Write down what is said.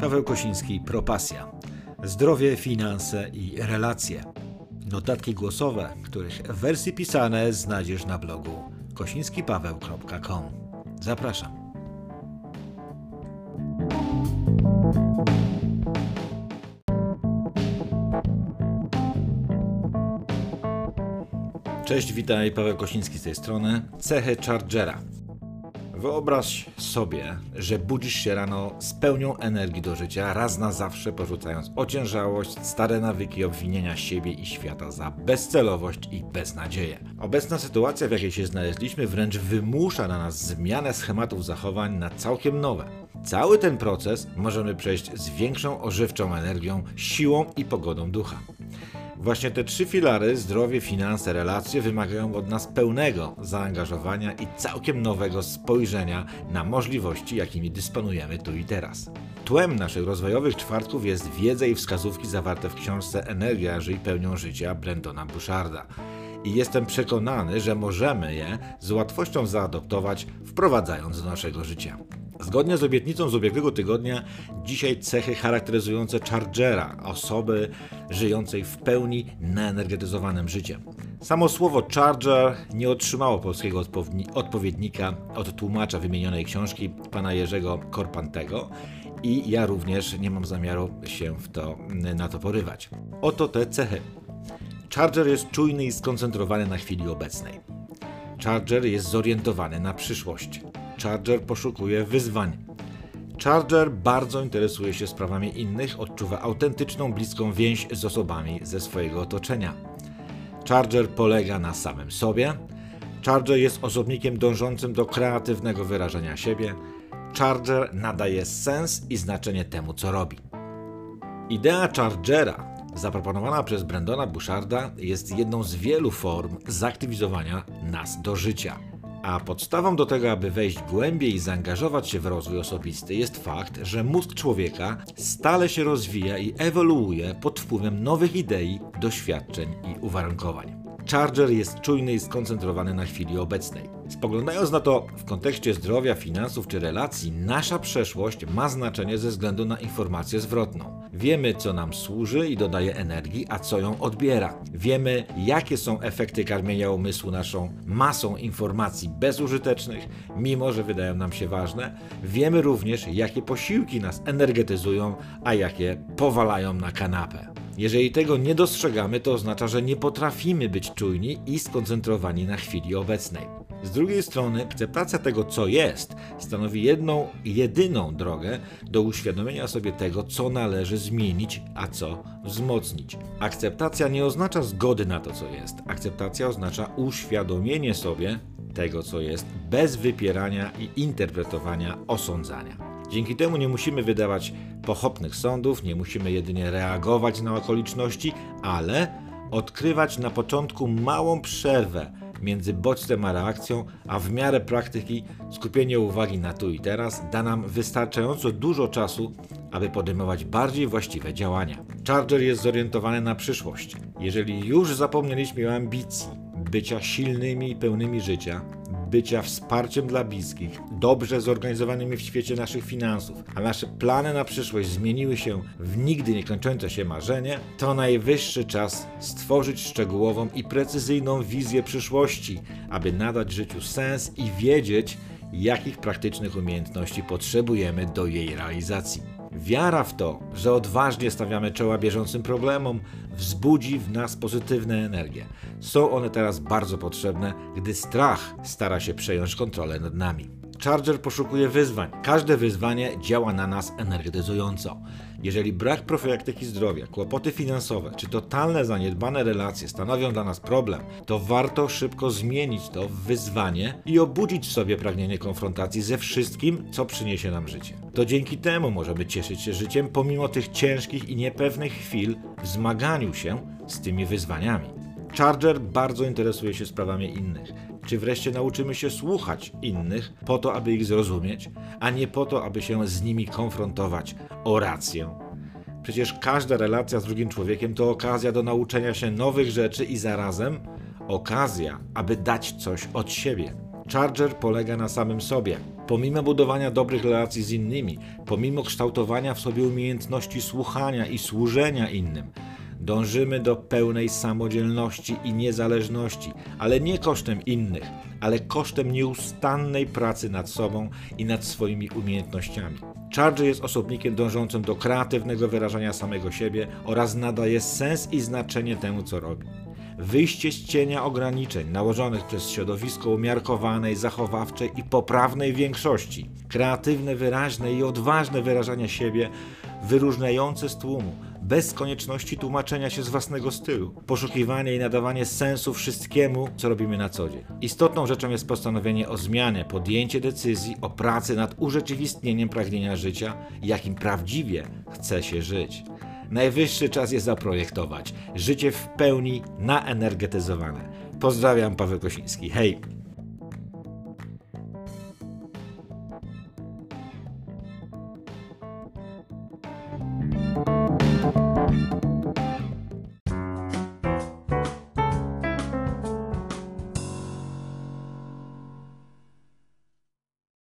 Paweł Kosiński, Propasja. Zdrowie, finanse i relacje. Notatki głosowe, których wersje pisane znajdziesz na blogu kosińskipaweł.com. Zapraszam. Cześć, witaj, Paweł Kosiński z tej strony. Cechy Chargera. Wyobraź sobie, że budzisz się rano z pełnią energii do życia, raz na zawsze porzucając ociężałość, stare nawyki obwinienia siebie i świata za bezcelowość i beznadzieję. Obecna sytuacja, w jakiej się znaleźliśmy, wręcz wymusza na nas zmianę schematów zachowań na całkiem nowe. Cały ten proces możemy przejść z większą ożywczą energią, siłą i pogodą ducha. Właśnie te trzy filary zdrowie, finanse, relacje wymagają od nas pełnego zaangażowania i całkiem nowego spojrzenia na możliwości, jakimi dysponujemy tu i teraz. Tłem naszych rozwojowych czwartków jest wiedza i wskazówki zawarte w książce Energia żyj pełnią życia Brendona Busharda. I jestem przekonany, że możemy je z łatwością zaadoptować, wprowadzając do naszego życia. Zgodnie z obietnicą z ubiegłego tygodnia, dzisiaj cechy charakteryzujące Chargera, osoby żyjącej w pełni naenergetyzowanym życiem. Samo słowo Charger nie otrzymało polskiego odpowiednika od tłumacza wymienionej książki pana Jerzego Korpantego i ja również nie mam zamiaru się w to, na to porywać. Oto te cechy. Charger jest czujny i skoncentrowany na chwili obecnej. Charger jest zorientowany na przyszłość. Charger poszukuje wyzwań. Charger bardzo interesuje się sprawami innych, odczuwa autentyczną, bliską więź z osobami ze swojego otoczenia. Charger polega na samym sobie. Charger jest osobnikiem dążącym do kreatywnego wyrażenia siebie. Charger nadaje sens i znaczenie temu, co robi. Idea Chargera, zaproponowana przez Brendona Busharda, jest jedną z wielu form zaktywizowania nas do życia. A podstawą do tego, aby wejść głębiej i zaangażować się w rozwój osobisty, jest fakt, że mózg człowieka stale się rozwija i ewoluuje pod wpływem nowych idei, doświadczeń i uwarunkowań. Charger jest czujny i skoncentrowany na chwili obecnej. Spoglądając na to w kontekście zdrowia, finansów czy relacji, nasza przeszłość ma znaczenie ze względu na informację zwrotną. Wiemy, co nam służy i dodaje energii, a co ją odbiera. Wiemy, jakie są efekty karmienia umysłu naszą masą informacji bezużytecznych, mimo że wydają nam się ważne. Wiemy również, jakie posiłki nas energetyzują, a jakie powalają na kanapę. Jeżeli tego nie dostrzegamy, to oznacza, że nie potrafimy być czujni i skoncentrowani na chwili obecnej. Z drugiej strony, akceptacja tego, co jest, stanowi jedną, jedyną drogę do uświadomienia sobie tego, co należy zmienić, a co wzmocnić. Akceptacja nie oznacza zgody na to, co jest. Akceptacja oznacza uświadomienie sobie tego, co jest, bez wypierania i interpretowania, osądzania. Dzięki temu nie musimy wydawać pochopnych sądów, nie musimy jedynie reagować na okoliczności, ale odkrywać na początku małą przerwę między bodźcem a reakcją, a w miarę praktyki skupienie uwagi na tu i teraz da nam wystarczająco dużo czasu, aby podejmować bardziej właściwe działania. Charger jest zorientowany na przyszłość. Jeżeli już zapomnieliśmy o ambicji, bycia silnymi i pełnymi życia, bycia wsparciem dla bliskich, dobrze zorganizowanymi w świecie naszych finansów, a nasze plany na przyszłość zmieniły się w nigdy niekończące się marzenie, to najwyższy czas stworzyć szczegółową i precyzyjną wizję przyszłości, aby nadać życiu sens i wiedzieć, jakich praktycznych umiejętności potrzebujemy do jej realizacji. Wiara w to, że odważnie stawiamy czoła bieżącym problemom, wzbudzi w nas pozytywne energie. Są one teraz bardzo potrzebne, gdy strach stara się przejąć kontrolę nad nami. Charger poszukuje wyzwań. Każde wyzwanie działa na nas energetyzująco. Jeżeli brak profilaktyki zdrowia, kłopoty finansowe czy totalne zaniedbane relacje stanowią dla nas problem, to warto szybko zmienić to w wyzwanie i obudzić w sobie pragnienie konfrontacji ze wszystkim, co przyniesie nam życie. To dzięki temu możemy cieszyć się życiem pomimo tych ciężkich i niepewnych chwil w zmaganiu się z tymi wyzwaniami. Charger bardzo interesuje się sprawami innych. Czy wreszcie nauczymy się słuchać innych po to, aby ich zrozumieć, a nie po to, aby się z nimi konfrontować o rację? Przecież każda relacja z drugim człowiekiem to okazja do nauczenia się nowych rzeczy i zarazem okazja, aby dać coś od siebie. Charger polega na samym sobie. Pomimo budowania dobrych relacji z innymi, pomimo kształtowania w sobie umiejętności słuchania i służenia innym, dążymy do pełnej samodzielności i niezależności, ale nie kosztem innych, ale kosztem nieustannej pracy nad sobą i nad swoimi umiejętnościami. Charger jest osobnikiem dążącym do kreatywnego wyrażania samego siebie oraz nadaje sens i znaczenie temu, co robi wyjście z cienia ograniczeń nałożonych przez środowisko umiarkowanej, zachowawczej i poprawnej większości, kreatywne, wyraźne i odważne wyrażanie siebie, wyróżniające z tłumu, bez konieczności tłumaczenia się z własnego stylu, poszukiwanie i nadawanie sensu wszystkiemu, co robimy na co dzień. Istotną rzeczą jest postanowienie o zmianie, podjęcie decyzji o pracy nad urzeczywistnieniem pragnienia życia, jakim prawdziwie chce się żyć. Najwyższy czas je zaprojektować. Życie w pełni naenergetyzowane. Pozdrawiam, Paweł Kosiński. Hej!